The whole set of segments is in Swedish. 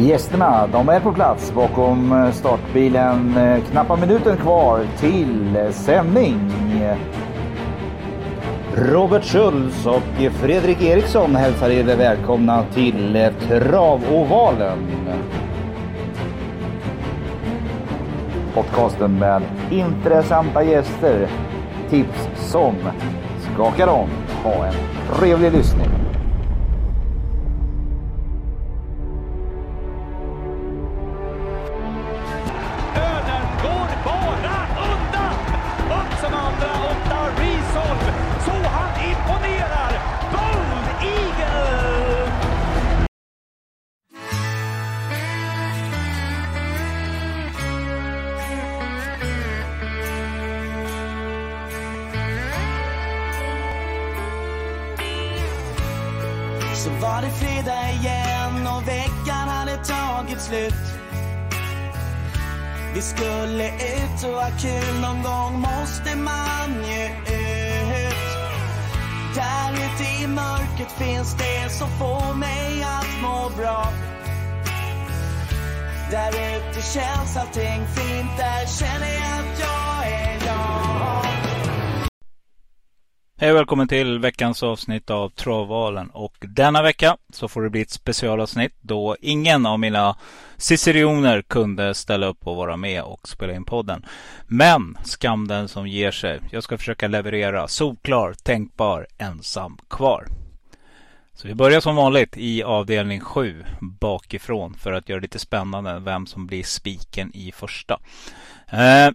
Gästerna de är på plats bakom eh, startbilen. Eh, knappa minuten kvar till eh, sändning. Robert Schultz och Fredrik Eriksson hälsar er välkomna till Travovalen. Podcasten med intressanta gäster, tips som skakar om. Ha en trevlig lyssning. Så var det fredag igen och veckan hade tagit slut. Vi skulle ut och ha kul, någon gång måste man ju ut. Där ute i mörkret finns det som får mig att må bra. Där ute känns allting fint, där känner jag att jag är jag. Hej och välkommen till veckans avsnitt av Travvalen. Och denna vecka så får det bli ett specialavsnitt då ingen av mina cicerioner kunde ställa upp och vara med och spela in podden. Men skam den som ger sig. Jag ska försöka leverera solklar, tänkbar, ensam kvar. Så vi börjar som vanligt i avdelning 7 bakifrån för att göra det lite spännande vem som blir spiken i första. Eh,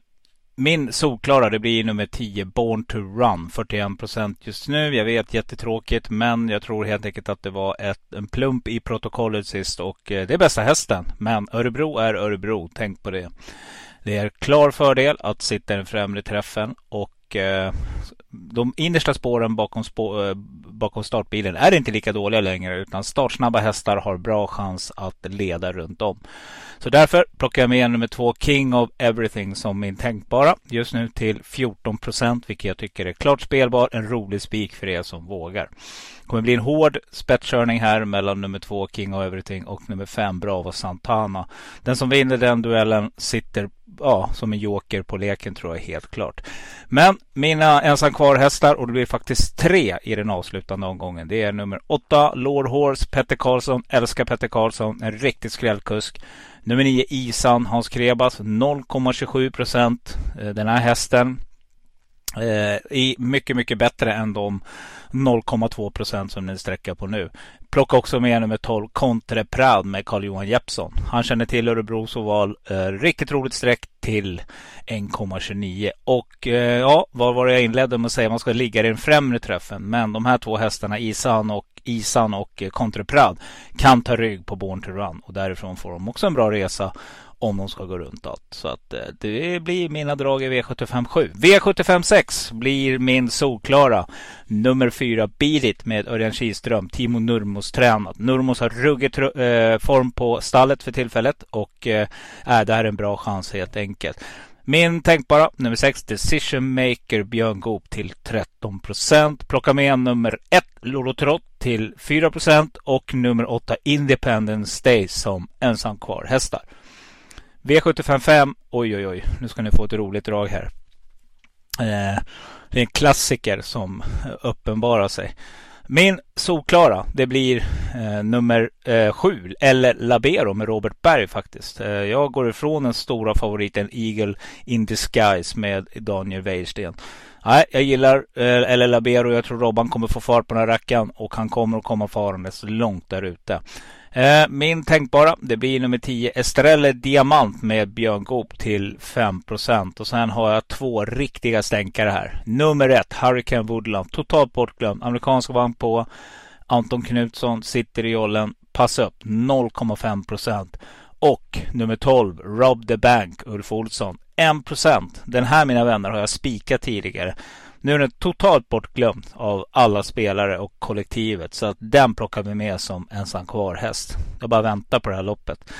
min solklara, det blir nummer 10, Born to Run. 41 procent just nu. Jag vet, jättetråkigt, men jag tror helt enkelt att det var ett, en plump i protokollet sist och eh, det är bästa hästen. Men Örebro är Örebro, tänk på det. Det är klar fördel att sitta i den främre träffen och eh, de innersta spåren bakom, spå, eh, bakom startbilen är inte lika dåliga längre utan startsnabba hästar har bra chans att leda runt om. Så därför plockar jag med nummer två King of Everything som min tänkbara. Just nu till 14 procent vilket jag tycker är klart spelbar. En rolig spik för er som vågar. Det kommer bli en hård spetskörning här mellan nummer två King of Everything och nummer fem Bravo Santana. Den som vinner den duellen sitter ja, som en joker på leken tror jag helt klart. Men mina ensam kvar hästar och det blir faktiskt tre i den avslutande omgången. Det är nummer åtta Lord Horse, Petter Karlsson, älskar Petter Karlsson, en riktig skrällkusk. Nummer nio Isan, Hans Krebas 0,27 procent. Eh, den här hästen eh, mycket, mycket bättre än de 0,2 procent som ni sträcker på nu. Plocka också med nummer 12 Contre Prad med Carl-Johan Jeppsson. Han känner till Örebros oval. Eh, riktigt roligt streck till 1,29. Och eh, ja, vad var det jag inledde med att säga? Man ska ligga i den främre träffen. Men de här två hästarna, Isan och Isan och eh, Contre Prad kan ta rygg på Born to Run. Och därifrån får de också en bra resa om de ska gå runt allt. Så att eh, det blir mina drag i V75 7. V75 6 blir min solklara. Nummer 4 Bilit med Örjan Kihlström. Timo Nurmos tränat. Nurmos har ruggig eh, form på stallet för tillfället och eh, det här är en bra chans helt enkelt. Min tänkbara nummer 6 Decision Maker Björn Goop till 13 procent. Plocka med nummer 1 Lolotrott till 4 procent och nummer 8 Independent Stay som ensam kvar hästar. V755, oj oj oj, nu ska ni få ett roligt drag här. Eh, det är en klassiker som uppenbarar sig. Min solklara, det blir eh, nummer eh, sju, eller Labero med Robert Berg faktiskt. Eh, jag går ifrån den stora favoriten Eagle in Disguise med Daniel Wäjersten. Nej, jag gillar eh, eller Labero. Jag tror Robban kommer få fart på den här rackaren och han kommer att komma farandes långt där ute. Eh, min tänkbara, det blir nummer 10 Estrelle Diamant med Björn Goop till 5% Och sen har jag två riktiga stänkare här. Nummer 1 Hurricane Woodland, totalt bortglömd. Amerikansk vagn på. Anton Knutsson sitter i jollen. Pass upp 0,5% Och nummer 12 Rob the Bank, Ulf Olsson. 1% Den här mina vänner har jag spikat tidigare. Nu är den totalt bortglömd av alla spelare och kollektivet. Så att den plockar vi med som ensam kvar häst. Jag bara väntar på det här loppet.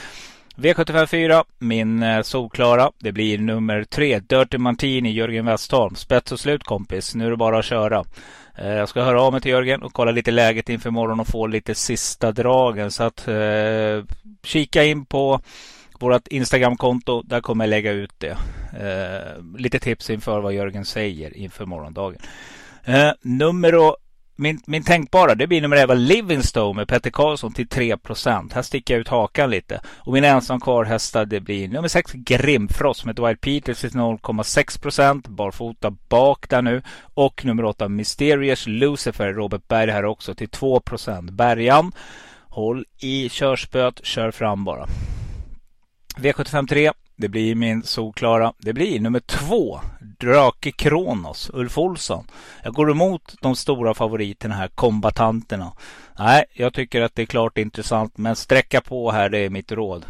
V754, min eh, solklara. Det blir nummer tre, Dirty Martini, Jörgen Westholm. Spets och slut kompis, nu är det bara att köra. Eh, jag ska höra av mig till Jörgen och kolla lite läget inför morgon och få lite sista dragen. Så att eh, kika in på vårt Instagramkonto. Där kommer jag lägga ut det. Eh, lite tips inför vad Jörgen säger inför morgondagen. Eh, nummer min, min tänkbara det blir nummer 11 Livingstone med Petter Karlsson till 3% Här sticker jag ut hakan lite. Och min ensam kvar hästar det blir nummer 6 Grimfrost med Dwight Peters till 0,6 Barfota bak där nu. Och nummer 8 Mysterious Lucifer Robert Berg här också till 2% Bergan. Håll i körspöet, kör fram bara. V753 det blir min solklara. Det blir nummer två. Drake Kronos, Ulf Olsson. Jag går emot de stora favoriterna här, kombatanterna. Nej, jag tycker att det är klart intressant, men sträcka på här, det är mitt råd.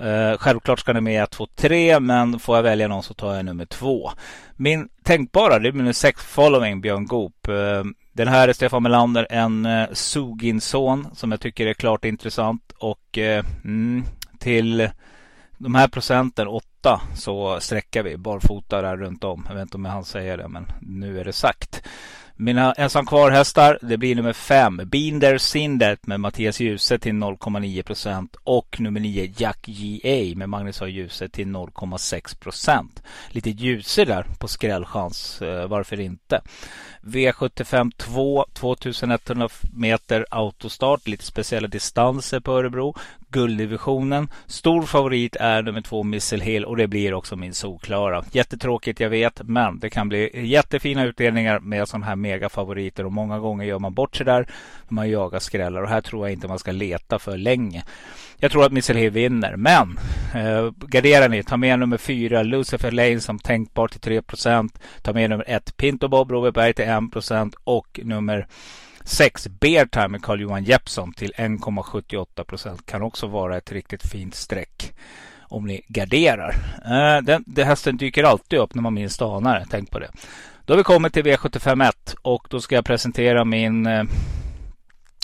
Uh, självklart ska ni med 1, 2, 3, men får jag välja någon så tar jag nummer 2. Min tänkbara, det blir nummer 6, Following, Björn Goop. Uh, den här är Stefan Melander, en uh, Sugin-son som jag tycker är klart intressant. Och mm, till de här procenten, 8 så sträcker vi barfota där runt om. Jag vet inte om jag hann säga det, men nu är det sagt. Mina ensam kvar hästar, det blir nummer fem, Binder Sindet med Mattias Djuse till 0,9 procent och nummer nio, Jack J.A. med Magnus A. Djuse till 0,6 procent. Lite Djuse där på skrällchans, eh, varför inte? V75 2, 2100 meter autostart, lite speciella distanser på Örebro. Gulddivisionen. Stor favorit är nummer två Missile Hill och det blir också min solklara. Jättetråkigt jag vet, men det kan bli jättefina utdelningar med sådana här megafavoriter och många gånger gör man bort sig där. Man jagar skrällar och här tror jag inte man ska leta för länge. Jag tror att Missile vinner, men eh, garderar ni, ta med nummer fyra Lucifer Lane som tänkbar till 3% Ta med nummer ett Pinto Bob Robertberg till 1% och nummer 6 Bear Time med Carl-Johan Jeppsson till 1,78 procent. Kan också vara ett riktigt fint streck om ni garderar. Eh, den, den hästen dyker alltid upp när man minst anar Tänk på det. Då har vi kommit till V751 och då ska jag presentera min eh,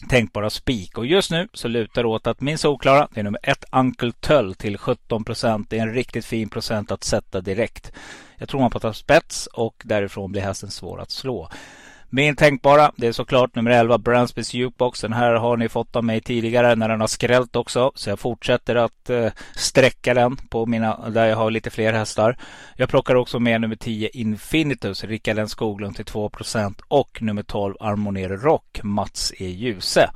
tänkbara spik. Och just nu så lutar det åt att min solklara, det är nummer 1 Uncle Tull till 17 procent. Det är en riktigt fin procent att sätta direkt. Jag tror man på att ta spets och därifrån blir hästen svår att slå. Min tänkbara, det är såklart nummer 11, Bransbys Jukebox. Den här har ni fått av mig tidigare när den har skrällt också. Så jag fortsätter att eh, sträcka den på mina, där jag har lite fler hästar. Jag plockar också med nummer 10, Infinitus, Rickard N Skoglund till 2% och nummer 12, Armoner Rock, Mats E. Ljuse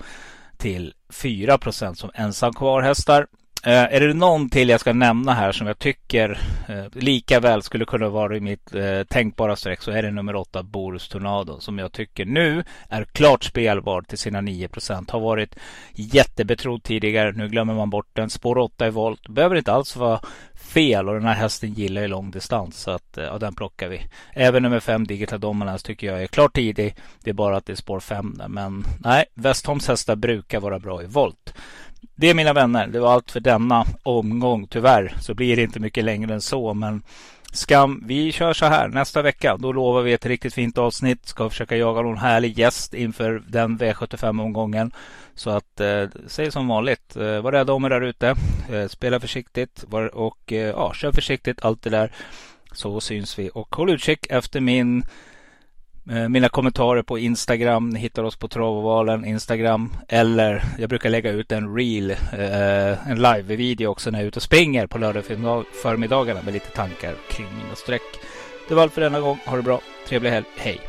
till 4% som ensam kvarhästar. Eh, är det någon till jag ska nämna här som jag tycker eh, lika väl skulle kunna vara i mitt eh, tänkbara streck så är det nummer 8 Boris Tornado som jag tycker nu är klart spelbar till sina 9% Har varit jättebetrodd tidigare. Nu glömmer man bort den. Spår 8 i volt. Behöver inte alls vara fel och den här hästen gillar ju lång distans så att eh, ja, den plockar vi. Även nummer 5 Digital Dominance tycker jag är klart tidig. Det är bara att det är spår 5 där. Men nej, Westholms hästar brukar vara bra i volt. Det mina vänner, det var allt för denna omgång. Tyvärr så blir det inte mycket längre än så. Men skam, vi kör så här nästa vecka. Då lovar vi ett riktigt fint avsnitt. Ska försöka jaga någon härlig gäst inför den V75-omgången. Så att eh, säg som vanligt, eh, var rädda om er där ute. Eh, spela försiktigt var, och eh, ja, kör försiktigt. Allt det där. Så syns vi och håll utkik efter min Eh, mina kommentarer på Instagram. Ni hittar oss på Travovalen Instagram. Eller jag brukar lägga ut en reel, eh, en live-video också när jag är ute och springer på lördag förmiddagarna med lite tankar kring mina streck. Det var allt för denna gång. Ha det bra. Trevlig helg. Hej!